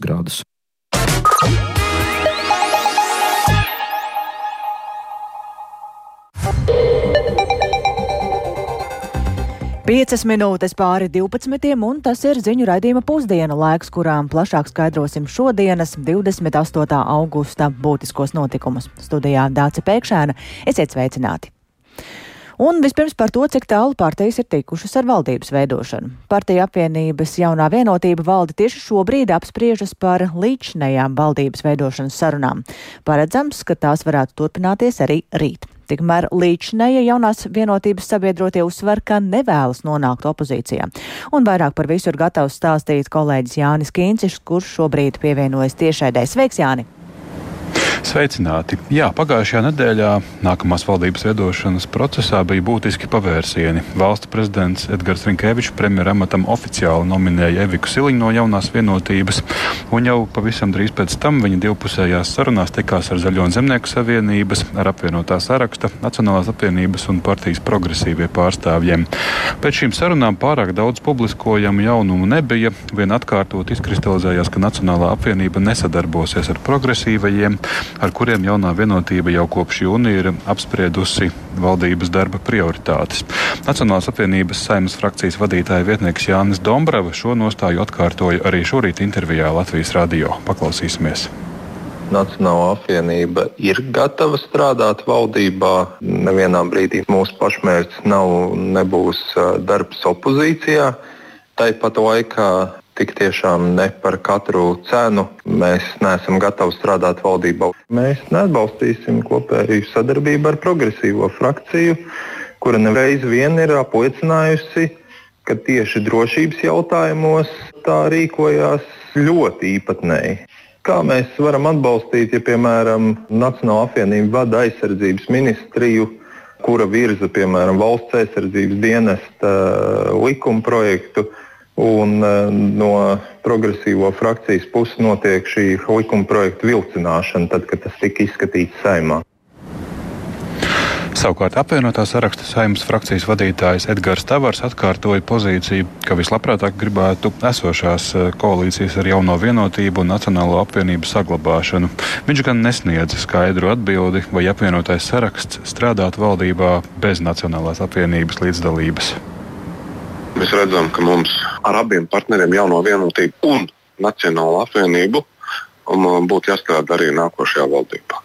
grādus. Piecas minūtes pāri 12. un tas ir ziņu raidījuma pusdiena laiks, kurām plašāk skaidrosim šodienas 28. augusta būtiskos notikumus. Studijā Dāca Pēkšēna, esiet sveicināti! Un vispirms par to, cik tālu partijas ir tikušas ar valdības veidošanu. Partija apvienības jaunā vienotība valde tieši šobrīd apspriežas par līdzinējām valdības veidošanas sarunām. Paredzams, ka tās varētu turpināties arī rīt. Tikmēr līdšanēja jaunās vienotības sabiedrotie uzsver, ka nevēlas nonākt opozīcijā. Un vairāk par visu ir gatavs stāstīt kolēģis Jānis Kīncišs, kurš šobrīd pievienojas tiešraidē. Sveiks, Jāni! Sveicināti! Jā, pagājušajā nedēļā nākamās valdības veidošanas procesā bija būtiski pavērsieni. Valsts prezidents Edgars Rinkevičs premjeramatam oficiāli nominēja Eviku Siliņu no jaunās vienotības, un jau pavisam drīz pēc tam viņa divpusējās sarunās tikās ar Zaļo un Zemnieku savienības, ar apvienotā saraksta, Nacionālās apvienības un partijas progresīvie pārstāvjiem. Pēc šīm sarunām pārāk daudz publiskojamu jaunumu nebija. Vien atkārtot izkristalizējās, ka Nacionālā apvienība nesadarbosies ar progresīvajiem ar kuriem jaunā vienotība jau kopš jūnija ir apspriedusi valdības darba prioritātes. Nacionālās apvienības saimnes frakcijas vadītāja vietnieks Jānis Dombrava šo nostāju atkārtoja arī šorīt intervijā Latvijas radio. Paklausīsimies! Nacionāla apvienība ir gatava strādāt valdībā. Nevienā brīdī mūsu pašmērķis nav nebūs darbs opozīcijā. Tāpat laikā tik tiešām ne par katru cenu mēs neesam gatavi strādāt valdībā. Mēs neatbalstīsim kopēju sadarbību ar progresīvo frakciju, kura nereiz vien ir apliecinājusi, ka tieši drošības jautājumos tā rīkojās ļoti īpatnēji. Kā mēs varam atbalstīt, ja, piemēram, Nacionāla apvienība vada aizsardzības ministriju, kura virza, piemēram, valsts aizsardzības dienesta likuma projektu, Un e, no progresīvo frakcijas puses notiek šī likuma projekta vilcināšana, tad, kad tas tika izskatīts saimā. Savukārt apvienotā saraksta saimnes frakcijas vadītājs Edgars Tavars atkārtoja pozīciju, ka vislabprātāk gribētu esošās e, koalīcijas ar jauno vienotību un nacionālo apvienību saglabāšanu. Viņš gan nesniedza skaidru atbildi, vai apvienotais saraksts strādāt valdībā bez nacionālās apvienības līdzdalības. Mēs redzam, ka mums ar abiem partneriem, jauno vienotību un Nacionālo apvienību, um, būtu jāstrādā arī nākošajā valdībā.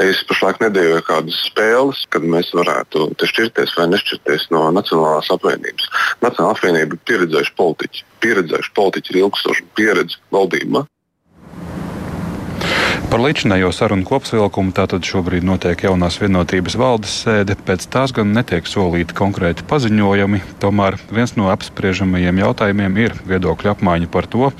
Es pašlaik nedēļoju kādas spēles, kad mēs varētu šķirties vai nešķirties no Nacionālās apvienības. Nacionālā apvienība ir pieredzējuši politiķi. Pieredzējuši politiķi ir ilgstoši pieredzi valdībā. Par līdzinējo sarunu kopsavilkumu tātad šobrīd notiek jaunās vienotības valdes sēde. Pēc tās gan netiek solīti konkrēti paziņojumi. Tomēr viens no apspriežamajiem jautājumiem ir viedokļu apmaiņa par to,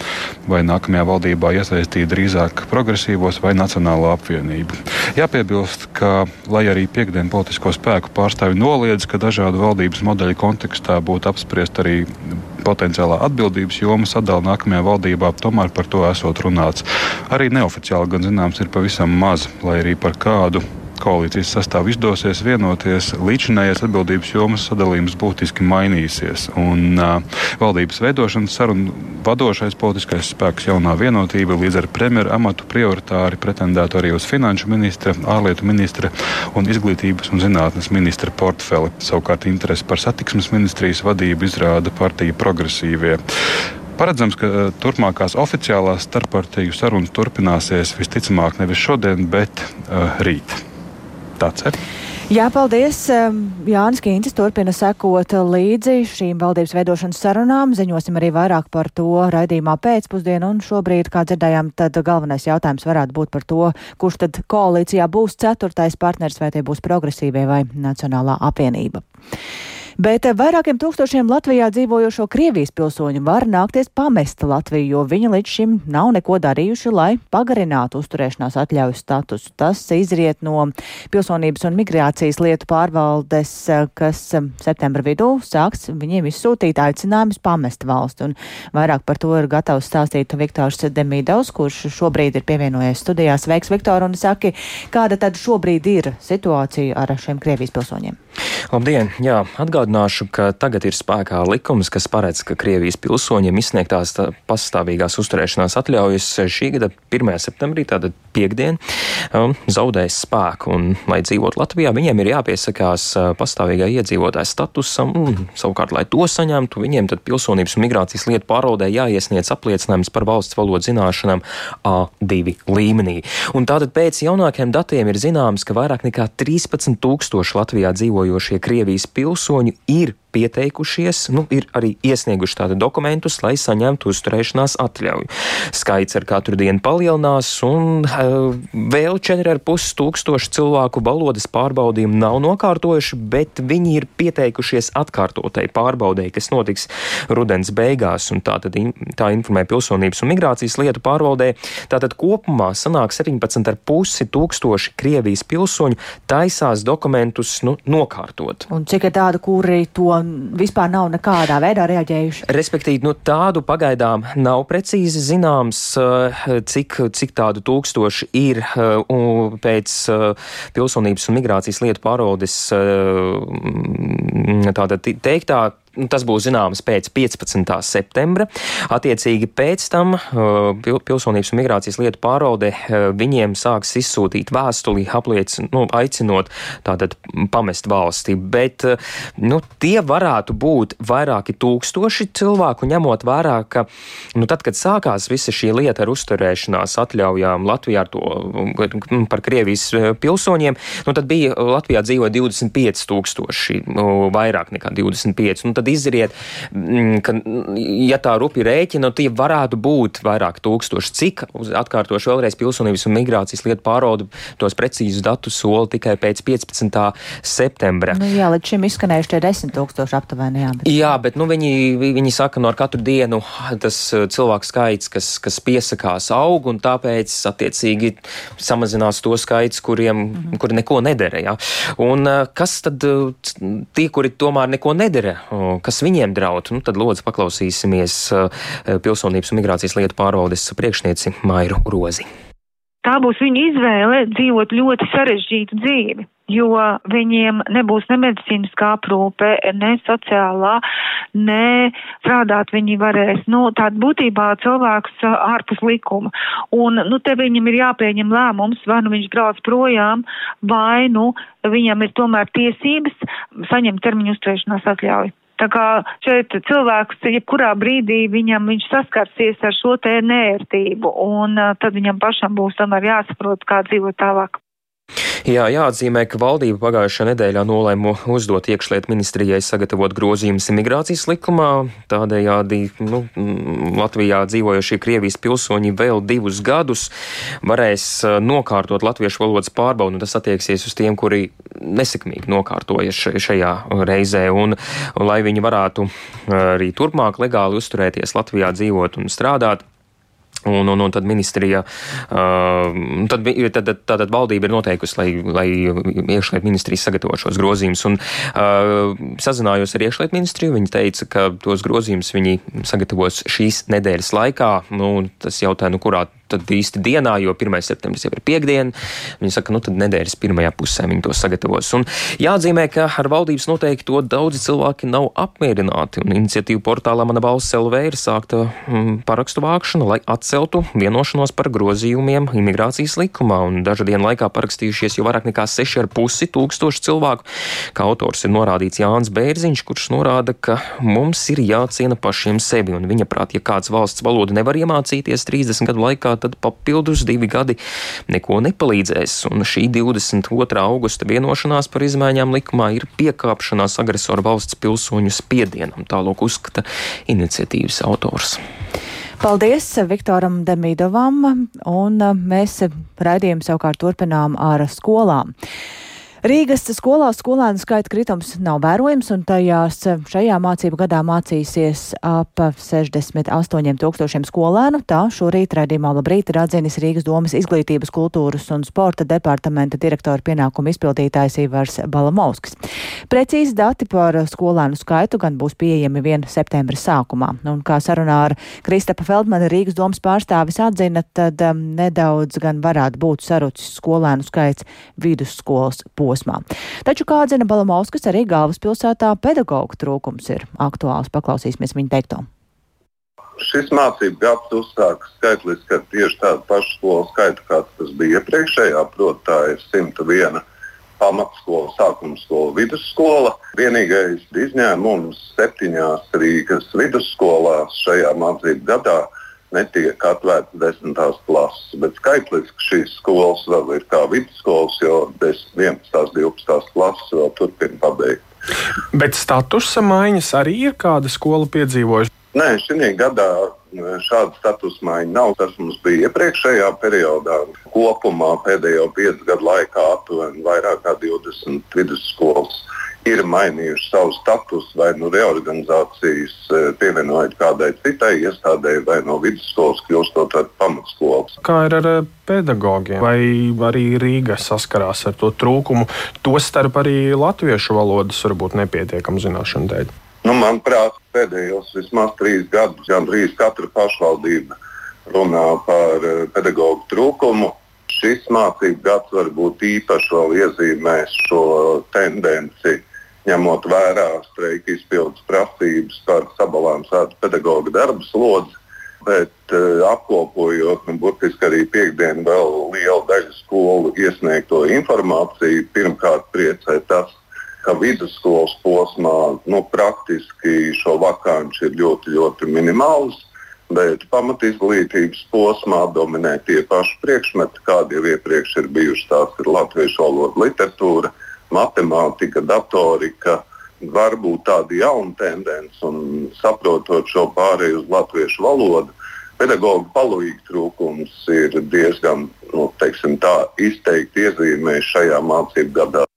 vai nākamajā valdībā iesaistīt drīzāk progresīvos vai nacionālo apvienību. Jāpiebilst, ka, lai arī piekdienu politisko spēku pārstāvi noliedz, ka dažādu valdības modeļu kontekstā būtu apspriest arī potenciālā atbildības joma sadala nākamajā valdībā, tomēr par to esot runāts. Arī neoficiāli, gan zināms, ir pavisam maz, lai arī par kādu koalīcijas sastāvu izdosies vienoties, līdzinājās atbildības jomas sadalījums būtiski mainīsies. Un, uh, valdības veidošanas sarunu vadošais politiskais spēks jaunā vienotība līdz ar premjeru amatu prioritāri pretendētu arī uz finanšu ministra, ārlietu ministra un izglītības un zinātnes ministra portfeli. Savukārt interesi par satiksmes ministrijas vadību izrāda partija progresīvie. Paredzams, ka turpmākās oficiālās starppartiju sarunas turpināsies visticamāk nevis šodien, bet uh, rīt. Tāds ir. Jā, paldies. Jānis Kīncis turpina sekot līdzi šīm valdības veidošanas sarunām. Ziņosim arī vairāk par to raidījumā pēcpusdienu. Un šobrīd, kā dzirdējām, tad galvenais jautājums varētu būt par to, kurš tad koalīcijā būs ceturtais partners, vai tie būs progresīvie vai Nacionālā apvienība. Bet vairākiem tūkstošiem Latvijā dzīvojošo Krievijas pilsoņu var nākties pamest Latviju, jo viņi līdz šim nav neko darījuši, lai pagarinātu uzturēšanās atļauju statusu. Tas izriet no pilsonības un migrācijas lietu pārvaldes, kas septembra vidū sāks viņiem izsūtīt aicinājumus pamest valsti. Un vairāk par to ir gatavs stāstīt Viktors Demīdovs, kurš šobrīd ir pievienojies studijās. Sveiks, Viktor, un saki, kāda tad šobrīd ir situācija ar šiem Krievijas pilsoņiem? Labdien! Jā, atgādināšu, ka tagad ir spēkā likums, kas paredz, ka Krievijas pilsoņiem izsniegtās pastāvīgās uzturēšanās atļaujas šī gada 1. septembrī, tātad piekdien, um, zaudēs spēku. Un, lai dzīvotu Latvijā, viņiem ir jāpiesakās uh, pastāvīgā iedzīvotāja statusam, un savukārt, lai to saņemtu, viņiem tad pilsonības un migrācijas lietu pārvaldē jāiesniedz apliecinājums par valsts valodas zināšanām A2 līmenī. Un tātad pēc jaunākiem datiem ir zināms, ka vairāk nekā 13 tūkstoši Latvijā dzīvojošie Krievijas pilsoņu ir pieteikušies, nu, ir arī iesnieguši tādu dokumentus, lai saņemtu uzturēšanās atļauju. Skaits ar katru dienu palielinās, un uh, vēl 4,5 tūkstoši cilvēku valodas pārbaudījumu nav nokārtojuši, bet viņi ir pieteikušies atkārtotai pārbaudēji, kas notiks rudens beigās, un tā, tad, tā informē Pilsonības un migrācijas lietu pārvaldē. Tātad kopumā sanāk 17,5 tūkstoši Krievijas pilsoņu taisās dokumentus nu, nokārtot. Un cik ir tāda, kuri to vispār nav nekādā veidā reaģējuši? Respektīvi, nu, tādu pagaidām nav precīzi zināms, eh, cik, cik tādu tūkstoši ir eh, pēc eh, pilsonības un migrācijas lietu pārvaldes tāda teiktā, tas būs zināms pēc 15. septembra. Attiecīgi pēc tam uh, Pilsonības un migrācijas lietu pārvalde uh, viņiem sāks izsūtīt vēstuli, apliecin, nu, aicinot tātad pamest valsti. Bet uh, nu, tie varētu būt vairāki tūkstoši cilvēku, ņemot vērā, ka nu, tad, kad sākās visa šī lieta ar uzturēšanās atļaujām Latvijā to, par Krievijas pilsoņiem, nu, tad bija Latvijā dzīvo 25 tūkstoši, nu, vairāk nekā 25. Nu, tad izriet, mm, ka, ja tā rupi rēķina, tie varētu būt vairāk tūkstoši. Cik, atkārtošu vēlreiz, pilsonības un migrācijas lietu pāraudu tos precīzus datus sola tikai pēc 15. septembra. Nu, jā, līdz šim izskanējuši tie 10 tūkstoši aptuveni. Jā, bet, jā, bet nu, viņi, viņi saka, no ar katru dienu tas uh, cilvēku skaits, kas, kas piesakās, aug, un tāpēc attiecīgi samazinās to skaits, kuriem mm -hmm. kuri neko nedara. Ja? Un uh, kas tad uh, tie, kuri tomēr neko nedara, kas viņiem draud, nu, tad lūdzu paklausīsimies eh, pilsonības un migrācijas lietu pārvaldes priekšnieci Mairu Rozi. Tā būs viņa izvēle dzīvot ļoti sarežģītu dzīvi, jo viņiem nebūs ne medicīniskā aprūpe, ne sociālā, ne strādāt viņi varēs. Nu, tāda būtībā cilvēks ārpus likuma. Un, nu, te viņam ir jāpieņem lēmums, vai nu viņš brauc projām, vai nu viņam ir tomēr tiesības saņemt termiņu uzturēšanās atļauju. Tā kā šeit cilvēks, jebkurā brīdī viņam viņš saskarsies ar šo te nērtību, un uh, tad viņam pašam būs tomēr jāsaprot, kā dzīvot tālāk. Jā, jāatzīmē, ka valdība pagājušajā nedēļā nolēma uzdot iekšlietu ministrijai sagatavot grozījumus imigrācijas likumā. Tādējādi nu, Latvijā dzīvojošie Krievijas pilsoņi vēl divus gadus varēs uh, nokārtot latviešu valodas pārbaudu. Tas attieksies uz tiem, kuri nesekmīgi nokārtojas šajā reizē. Un, lai viņi varētu uh, arī turpmāk legāli uzturēties Latvijā, dzīvot un strādāt. Un, un, un tad ministrija, uh, tad, tad, tad, tad valdība ir noteikusi, lai, lai iekšlietu ministrija sagatavo šos grozījumus. Un uh, sazinājos ar iekšlietu ministriju, viņi teica, ka tos grozījumus viņi sagatavos šīs nedēļas laikā. Nu, tas jautā, nu, kurā tad īsti dienā, jo 1. septembris jau ir piekdiena. Viņi saka, nu tad nedēļas pirmajā pusē viņi to sagatavos. Un jāatzīmē, ka ar valdības noteikto daudzi cilvēki nav apmierināti. Un iniciatīva portālā Mana balss LV ir sākta mm, parakstu vākšana, lai atceltu vienošanos par grozījumiem imigrācijas likumā. Un dažu dienu laikā parakstījušies jau vairāk nekā 6,5 tūkstoši cilvēku. Kā autors ir norādīts Jānis Bērziņš, kurš norāda, ka mums ir jāciena pašiem sevi. Un viņa prāt, ja kāds valsts valodu nevar iemācīties 30 gadu laikā, tad papildus divi gadi neko nepalīdzēs. Un šī 22. augusta vienošanās par izmaiņām likumā ir piekāpšanās agresoru valsts pilsoņu spiedienam. Tālāk uzskata iniciatīvas autors. Paldies Viktoram Demīdovam, un mēs raidījumu savukārt turpinām ar skolām. Rīgas skolās skolēnu skaita kritums nav vērojams, un tajās šajā mācību gadā mācīsies ap 68 tūkstošiem skolēnu. Tā šorīt raidījumā labrīt ir atzinis Rīgas domas izglītības, kultūras un sporta departamenta direktora pienākumu izpildītājs Ivars Balamovskis. Precīzi dati par skolēnu skaitu gan būs pieejami vien septembra sākumā. Un kā sarunā ar Kristapa Feldmana Rīgas domas pārstāvis atzina, tad um, nedaudz gan varētu būt sarucis skolēnu skaits vidusskolas posmā posmā. Taču, kā atzina Balamovskis, arī galvaspilsētā pedagoģu trūkums ir aktuāls. Paklausīsimies viņa teikto. Šis mācību gads uzsākas skaitliski ar tieši tādu pašu skolu skaitu, kāds tas bija iepriekšējā. Proti, tā ir 101 pamatskola, sākuma skola, vidusskola. Vienīgais izņēmums septiņās Rīgas vidusskolās šajā mācību gadā netiek atvērts desmitās klases, bet skaitliski šīs skolas vēl ir kā vidusskolas, jo 10, 11, 12 klases vēl turpina pabeigt. Bet statusa maiņas arī ir kāda skola piedzīvojusi. Nē, šī gadā šāda status maiņa nav. Tas mums bija iepriekšējā periodā. Kopumā pēdējo piecu gadu laikā aptuveni vairāk kā 20 vidusskolas ir mainījuši savu statusu, vai nu reorganizācijas e, pievienojot kādai citai iestādēji, vai no vidusskolas kļūstot par pamatskolu. Kā ir ar e, pedagogiem? Vai arī Rīga saskarās ar to trūkumu, tostarp arī latviešu valodas varbūt nepietiekama zināšana dēļ? Nu, manuprāt, pēdējos vismaz trīs gadus gandrīz katra pašvaldība runā par e, pedagoģu trūkumu. Šis mācību gads varbūt īpaši vēl iezīmēs šo tendenci ņemot vērā streika izpildes prasības par sabalansētu pedagoģa darba slodzi. Bet uh, apkopojot, nu, burtiski arī piekdienu vēl liela daļa skolu iesniegto informāciju, pirmkārt priecē tas, ka vidusskolas posmā nu, praktiski šo vakanci ir ļoti, ļoti minimāls. Bet pamatizglītības posmā dominē tie paši priekšmeti, kādi jau iepriekš ir bijuši. Tās ir latviešu valoda, literatūra, uh, matemātika, datorika var būt tāda jauna tendence, un saprotot šo pārēju uz latviešu valodu, pedagoģa palīdzību trūkums ir diezgan nu, teiksim, tā, izteikti iezīmējis šajā mācību gadā.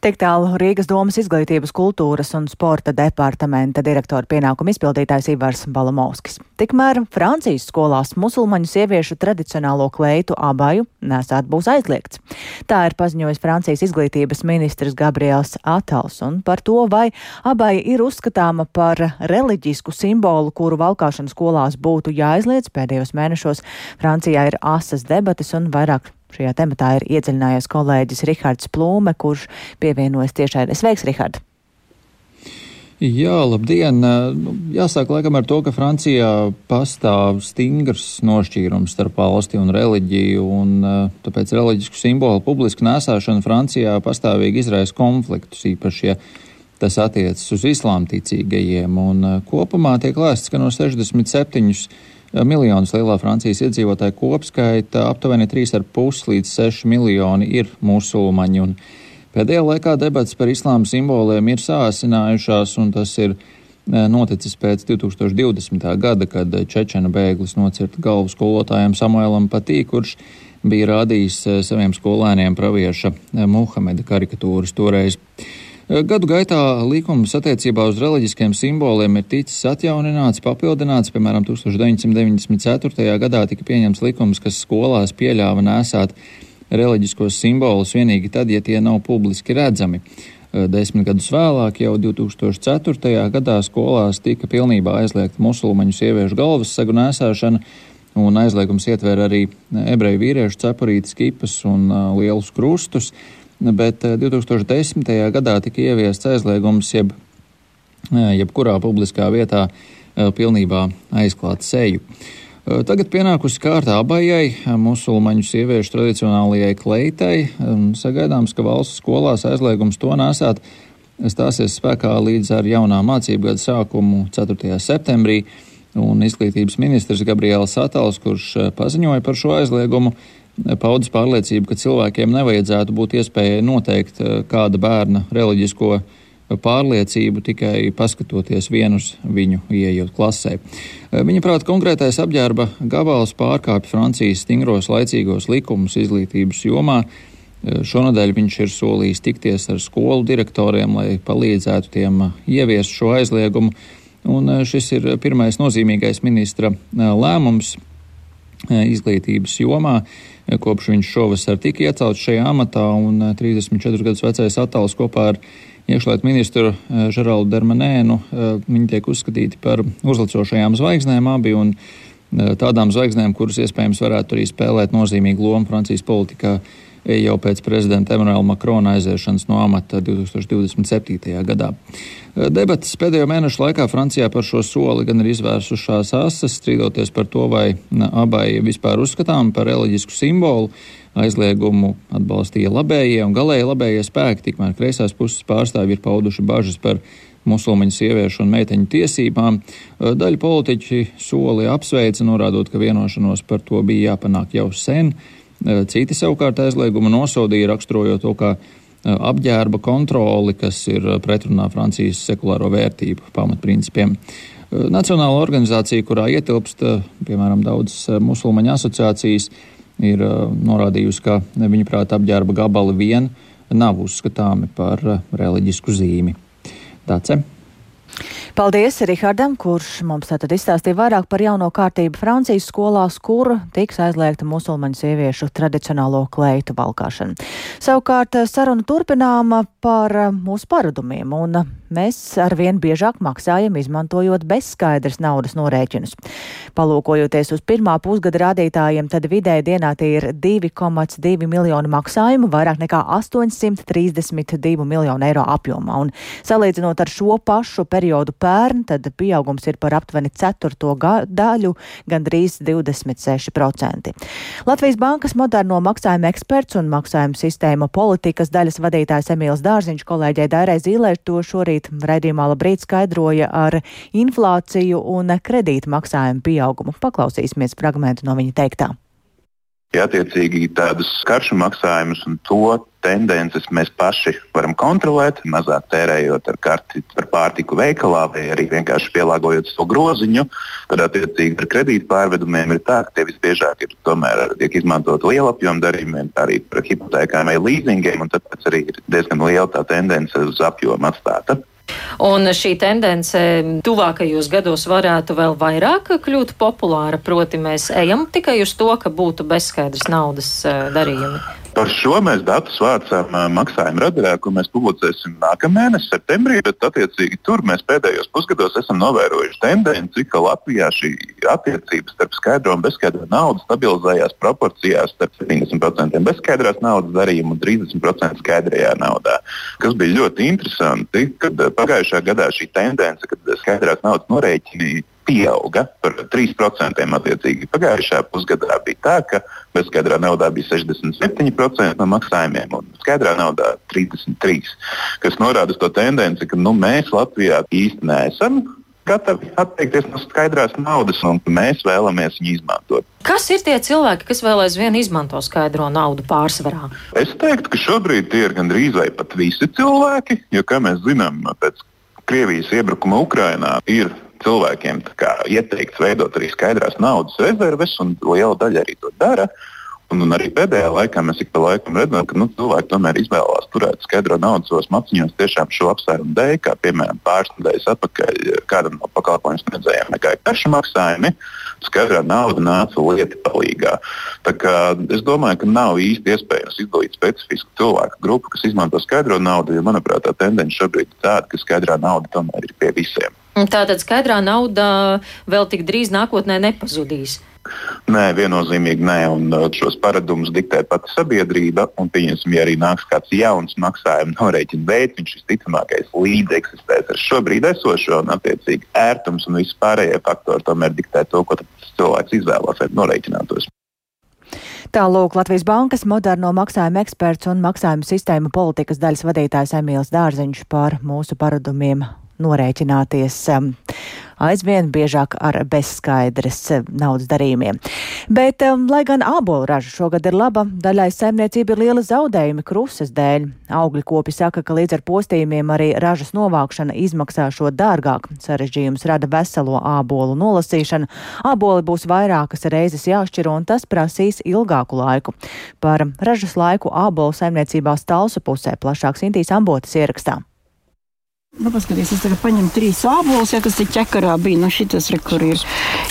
Tik tālu Rīgas domas izglītības, kultūras un sporta departamenta direktora pienākuma izpildītājs Ivars Balamovskis. Tikmēr Francijas skolās musulmaņu sieviešu tradicionālo kleitu abaju nesāt būs aizliegts. Tā ir paziņojis Francijas izglītības ministrs Gabriels Atals, un par to, vai abaja ir uzskatāma par reliģisku simbolu, kuru valkāšana skolās būtu jāaizliedz pēdējos mēnešos, Francijā ir asas debates un vairāk Šajā tematā ir iedziļinājies kolēģis Rihards Plūme, kurš pievienojas tiešai. Sveiks, Rihard! Jā, labdien! Nu, jāsāk laikam ar to, ka Francijā pastāv stingrs nošķīrums starp valsti un reliģiju, un tāpēc reliģisku simbolu publisku nesāšana Francijā pastāvīgi izraisa konfliktus, īpaši, ja tas attiecas uz islāmticīgajiem, un kopumā tiek lēsts, ka no 67 miljonus lielā Francijas iedzīvotāju kopskaita aptuveni 3,5 līdz 6 miljoni ir musulmaņi. Un pēdējā laikā debats par islāma simboliem ir sāsinājušās, un tas ir e, noticis pēc 2020. gada, kad Čečena bēglis nocirta galvu skolotājiem Samuēlam Patī, kurš bija rādījis e, saviem skolēniem pravieša e, Muhameda karikatūras toreiz. Gadu gaitā likums attiecībā uz reliģiskiem simboliem ir ticis atjaunināts, papildināts. Piemēram, 1994. gadā tika pieņemts likums, kas skolās pieļāva nesāt reliģiskos simbolus vienīgi tad, ja tie nav publiski redzami. Desmit gadus vēlāk, jau 2004. gadā, skolās tika pilnībā aizliegta musulmaņu sieviešu galvassegu nēsāšana, un aizliegums ietver arī ebreju vīriešu cepurītes, kipas un uh, lielus krustus bet 2010. Eh, gadā tika ieviests aizliegums jeb, eh, jebkurā publiskā vietā eh, pilnībā aizklāt seju. Tagad pienākusi kārta abajai musulmaņu sieviešu tradicionālajai kleitai. Sagaidāms, ka valsts skolās aizliegums to nesāt stāsies spēkā līdz ar jaunā mācību gada sākumu 4. septembrī. Un izglītības ministrs Gabriels Satals, kurš paziņoja par šo aizliegumu, paudis pārliecību, ka cilvēkiem nevajadzētu būt iespējai noteikt eh, kāda bērna reliģisko pārliecību tikai paskatoties vienus viņu ieejot klasē. Eh, viņa prāt, konkrētais apģērba gabals pārkāpj Francijas stingros laicīgos likumus izglītības jomā. Eh, šonadēļ viņš ir solījis tikties ar skolu direktoriem, lai palīdzētu tiem ieviest šo aizliegumu. Un šis ir pirmais nozīmīgais ministra lēmums izglītības jomā kopš viņš šovasar tika iecelts šajā amatā, un 34 eh, gadus vecais attēls kopā ar iekšlietu ministru eh, Žeraldu Dermanēnu, eh, viņi tiek uzskatīti par uzlicošajām zvaigznēm abi, un tādām zvaigznēm, kuras iespējams varētu arī spēlēt nozīmīgu lomu Francijas politikā jau pēc prezidenta Emanuela Makrona aiziešanas no amata 2027. gadā. Debates pēdējo mēnešu laikā Francijā par šo soli gan ir izvērsušās asas, strīdoties par to, vai abai vispār uzskatām par reliģisku simbolu. Aizliegumu atbalstīja labējie un galēji labējie spēki, tikmēr kreisās puses pārstāvji ir pauduši bažas par musulmaņu sieviešu un meiteņu tiesībām. Daļa politiķi soli apsveica, norādot, ka vienošanos par to bija jāpanāk jau sen. Citi savukārt aizliegumu nosodīja, raksturojot to kā apģērba kontroli, kas ir pretrunā Francijas sekulāro vērtību pamatprincipiem. Nacionāla organizācija, kurā ietilpst, piemēram, daudzas musulmaņu asociācijas, ir norādījusi, ka viņuprāt apģērba gabali vien nav uzskatāmi par reliģisku zīmi. Dace. Paldies Rihardam, kurš mums tātad izstāstīja vairāk par jauno kārtību Francijas skolās, kur tiks aizliegta musulmaņu sieviešu tradicionālo kleitu valkāšana. Savukārt sarunu turpinām par mūsu paradumiem, un mēs arvien biežāk maksājam izmantojot bezskaidrs naudas norēķinus. Palūkojoties uz pirmā pusgada rādītājiem, tad vidēji dienā tie ir 2,2 miljonu maksājumu, vairāk nekā 832 miljonu eiro apjomā. Un salīdzinot ar šo pašu periodu pērn, tad pieaugums ir par aptuveni ceturto daļu, gandrīz 26%. Latvijas Bankas moderno maksājumu eksperts un maksājumu sistēmu politikas daļas vadītājs Emīls Dārziņš kolēģei Dairai Zīlē to šorīt raidījumā labrīt skaidroja ar inflāciju un kredītu maksājumu pieaugumu. Paklausīsimies fragmentu no viņa teiktā. Ja attiecīgi tādus karšu maksājumus un to tendences mēs paši varam kontrolēt, mazāk tērējot ar karti par pārtiku veikalā vai arī vienkārši pielāgojot to groziņu. Tad, attiecīgi, ar kredītu pārvedumiem ir tā, ka tie visbiežāk ir tomēr tiek izmantot liela apjoma darījumiem, arī par hipotēkām vai līzingiem, un tāpēc arī ir diezgan liela tā tendence uz apjomu atstāta. Un šī tendence tuvākajos gados varētu vēl vairāk kļūt populāra, proti mēs ejam tikai uz to, ka būtu bezskaidrs naudas eh, darījumi. Par šo mēs datus vācām maksājuma radarā, ko mēs publicēsim nākamā mēnesī, septembrī. Bet, attiecīgi, tur mēs pēdējos pusgados esam novērojuši tendenci, ka Latvijā šī attiecība starp skaidro un bezskaidro naudu stabilizējās proporcijās starp 70% bezskaidrās naudas darījumu un 30% skaidrajā naudā. Kas bija ļoti interesanti, kad pagājušā gadā šī tendence, kad skaidrās naudas norēķini pieauga par 3%. Attiecīgi. Pagājušajā pusgadā bija tā, ka bezskaidrā naudā bija 67% no maksājumiem un skaidrā naudā 33%, kas norāda to tendenci, ka nu, mēs Latvijā īsti neesam gatavi atteikties no skaidrās naudas, un mēs vēlamies viņu izmantot. Kas ir tie cilvēki, kas vēl aizvien izmanto skaidro naudu pārsvarā? Es teiktu, ka šobrīd tie ir gandrīz vai pat visi cilvēki, jo, kā mēs zinām, pēc Krievijas iebrukuma Ukrajinā ir cilvēkiem kā, ieteikts veidot arī skaidrās naudas rezerves, un liela daļa arī to dara. Un, un arī pēdējā laikā mēs ik pa laikam redzam, ka nu, cilvēki tomēr izvēlās turēt skaidro naudu savos maciņos tiešām šo apsvērumu dēļ, kā piemēram pāris nedēļas atpakaļ kādam no pakalpojumu sniedzējiem nekāja karšu maksājumi. Skaidrā nauda nāca lieta palīgā. Es domāju, ka nav īsti iespējams izdalīt specifisku cilvēku grupu, kas izmanto skaidro naudu, jo, manuprāt, tā tendence šobrīd ir tāda, ka skaidrā nauda tomēr ir pie visiem. Tātad skaidrā nauda vēl tik drīz nākotnē nepazudīs. Nē, viennozīmīgi nē, un uh, šos paradumus diktē pati sabiedrība. Un, pieņemsim, ja arī nāks kāds jauns maksājuma norēķina veids, viņš visticamākais līdzeksistēs ar šobrīd esošo, un attiecīgi ērtums un viss pārējie faktori tomēr diktē to, ko cilvēks izvēlās, lai norēķinātos. Tālūk Latvijas Bankas moderno maksājumu eksperts un maksājumu sistēmu politikas daļas vadītājs Emīls Dārziņš par mūsu paradumiem norēķināties um, aizvien biežāk ar bezskaidras um, naudas darījumiem. Bet, um, lai gan ābolu raža šogad ir laba, daļai saimniecība ir liela zaudējumi krusas dēļ. Augļu kopi saka, ka līdz ar postījumiem arī ražas novākšana izmaksā šo dārgāk. Sarežģījums rada veselo ābolu nolasīšanu. Āboli būs vairākas reizes jāšķiro, un tas prasīs ilgāku laiku. Par ražas laiku ābolu saimniecībā stalsu pusē plašāks Intīs Ambotas ierakstā. Nu, paskaties, es tagad paņemu trīs ābolus, ja, kas te ķekarā bija. Nu, šitas, re, kur ir,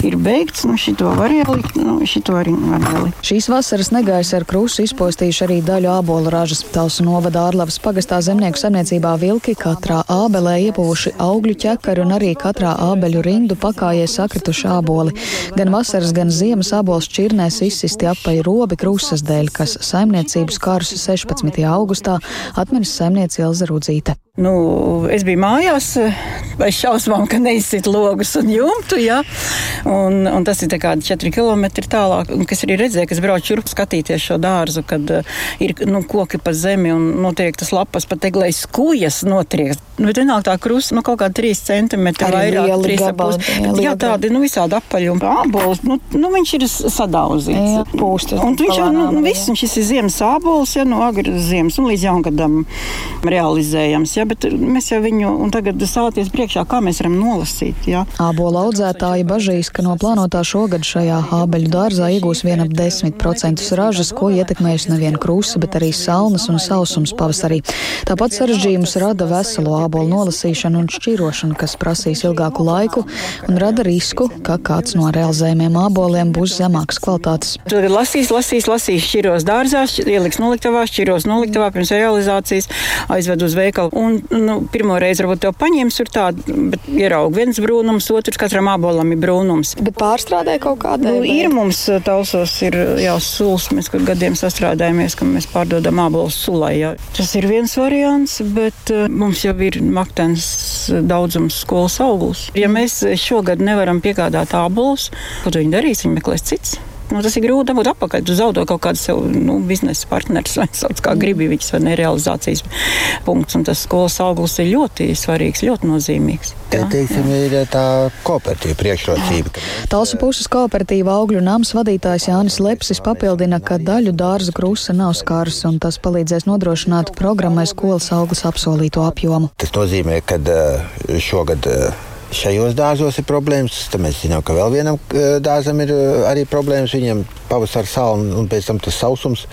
ir beigts, nu, šito var ielikt, nu, šito arī var ielikt. Šīs vasaras negaisa ar krusu izpostījuši arī daļu ābolu ražas. Talsu novada ārlavas pagastā zemnieku saimniecībā vilki katrā ābelē iepūši augļu ķekari un arī katrā ābeļu rindu pakājē sakrituši āboli. Gan vasaras, gan ziemas ābols čirnēs izsisti apaļ robi krusas dēļ, kas saimniecības kārusi 16. augustā atminis saimniece Ilza Rudzīte. Nu, es biju mājās, bez šausmām, ka neizsit logus un jumtu. Ja? Un, un tas ir kādi 4 km tālāk. Kas arī redzēja, kas brauc šurp skatīties šo dārzu, kad uh, ir nu, koki pa zemi un notiek tas lapas pat eglais kujas notriek. Nu, bet vienāk tā krusta, nu, kaut kā 3 cm vairāk, 3,5. Jā, tādi, nu, visādi apaļumi. Ābols, nu, nu, viņš ir sadauzīts. Jā, pūstas. Un viņš jau, nu, nu viss, šis ir ziemas ābols, ja, no agri ziemas un līdz jaungadam realizējams. Ja, bet mēs jau viņu tagad stāties priekšā, kā mēs varam nolasīt. Ja. Ābola audzētāji bažīs, ka no plānotā šogad šajā ābeļu dārzā iegūs vien ap 10% ražas, ko ietekmējusi nevien krusa, bet arī salnas un sausums pavasarī. Tāpat sarežģījumus rada veselo ābolu nolasīšana un šķirošana, kas prasīs ilgāku laiku un rada risku, ka kāds no realizējumiem āboliem būs zemākas kvalitātes. Tad lasīs, lasīs, lasīs, šķiros dārzā, ieliks noliktavā, šķiros noliktavā pirms realizācijas, aizved uz veikalu. Un nu, pirmo reizi varbūt tev paņems tur tādu, bet ieraug viens brūnums, otrs katram abolam ir brūnums. Bet pārstrādē kaut kādā? Nu, ir mums eh, tausos ir jau suls, mēs kaut gadiem sastrādājamies, ka mēs pārdodam abolus sulai. Jā. Tas ir viens variants, bet uh, mums jau ir maktens daudzums skolas augurs. Ja mēs šogad nevaram piegādāt abolus, ko viņi darīs, viņi meklēs cits. Nu, tas ir grūti dabūt atpakaļ. Tu zaudē kaut kādu sev nu, biznesa partneri, vai sauc kā gribi viņas vai nerealizācijas punkts. Un tas skolas auglis ir ļoti svarīgs, ļoti nozīmīgs. Te, teiksim, ir tā kooperatīva priekšrocība. Talsu puses kooperatīva augļu nams vadītājs Jānis Lepsis papildina, ka daļu dārza krusa nav skārs un tas palīdzēs nodrošināt programmai skolas auglis apsolīto apjomu. Tas nozīmē, ka šogad šajos dārzos ir problēmas. Tad mēs zinām, ka vēl vienam dārzam ir arī problēmas. Viņam pavasara salna un pēc tam tas sausums,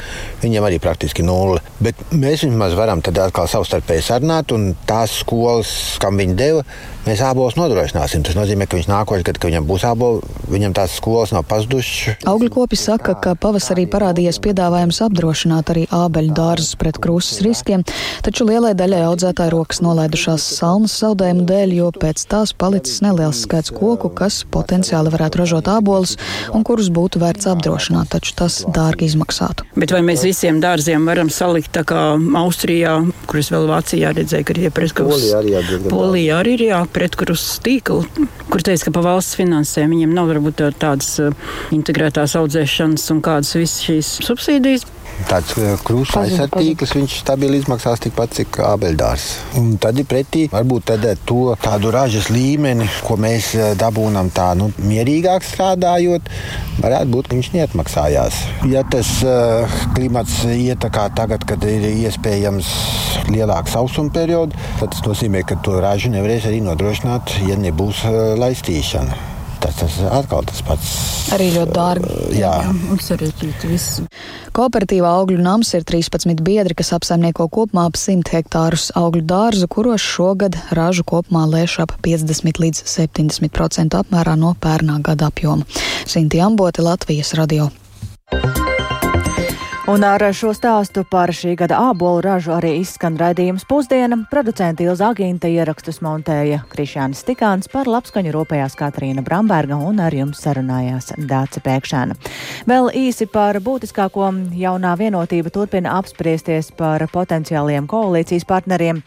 viņam arī praktiski nulle. Bet mēs vismaz varam tad atkal savstarpēji sarunāt, un tās skolas, kam viņi deva, mēs ābolus nodrošināsim. Tas nozīmē, ka viņš nākošais gads, kad viņam būs āboli, viņam tās skolas nav pazudušas. Augļu kopi saka, ka pavasarī parādījies piedāvājums apdrošināt arī ābeļu dārzus pret krusas riskiem, taču lielai daļai audzētāji rokas nolaidušās salnas zaudējumu dēļ, jo pēc tās palicis neliels skaits koku, kas potenciāli varētu ražot ābolus un kurus būtu vērts apdrošināt, taču tas dārgi izmaksātu. Bet vai mēs visiem dārziem varam salikt tā kā Austrijā, kur es vēl Vācijā redzēju, ka ir iepriekš Polija arī ir jā, pretkrus tīklu, kur teica, ka pa valsts finansēm viņiem nav varbūt tādas integrētās audzēšanas un kādas visas šīs subsīdijas. Tāds krūzes aizsardzības tīkls, viņš stabili izmaksās tikpat, cik ābeļdārs. Un tad ir pretī varbūt tad to tādu ražas līmeni, ko mēs dabūnam tā nu, mierīgāk strādājot, varētu būt, ka viņš neatmaksājās. Ja tas uh, klimats ietekā tagad, kad ir iespējams lielāks sausuma periods, tad tas nozīmē, ka to ražu nevarēs arī nodrošināt, ja nebūs uh, laistīšana. Tas, tas atkal tas pats. Arī ļoti dārgi. Jā, un sarežģīti viss. Kooperatīvā augļu nams ir 13 biedri, kas apsaimnieko kopumā ap 100 hektārus augļu dārzu, kuros šogad ražu kopumā lēš ap 50 līdz 70% apmērā no pērnā gada apjoma. Sinti Ambote, Latvijas radio. Un ar šo stāstu par šī gada ābolu ražu arī izskan raidījums pusdiena. Producenta Ilza Agīnta ierakstus montēja Krišāns Stikāns par labskaņu rūpējās Katrīna Bramberga un ar jums sarunājās Dāca Pēkšēna. Vēl īsi par būtiskāko jaunā vienotība turpina apspriesties par potenciāliem koalīcijas partneriem.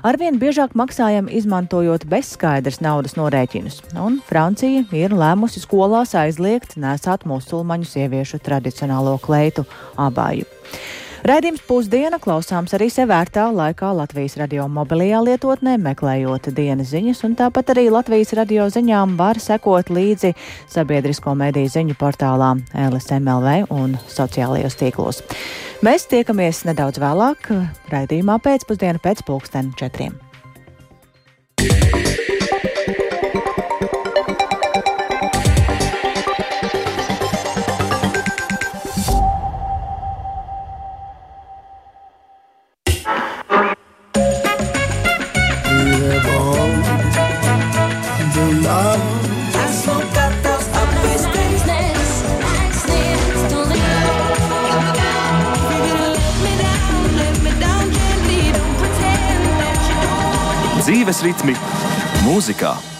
Arvien biežāk maksājam izmantojot bezskaidrs naudas norēķinus, un Francija ir lēmusi skolās aizliegt nesāt musulmaņu sieviešu tradicionālo kleitu abāju. Raidījums pusdiena klausāms arī sevērtā laikā Latvijas radio mobilajā lietotnē, meklējot dienas ziņas, un tāpat arī Latvijas radio ziņām var sekot līdzi sabiedrisko mediju ziņu portālā LSMLV un sociālajos tīklos. Mēs tiekamies nedaudz vēlāk, raidījumā pēcpusdienu pēc pulksten četriem. dzīves Musiker.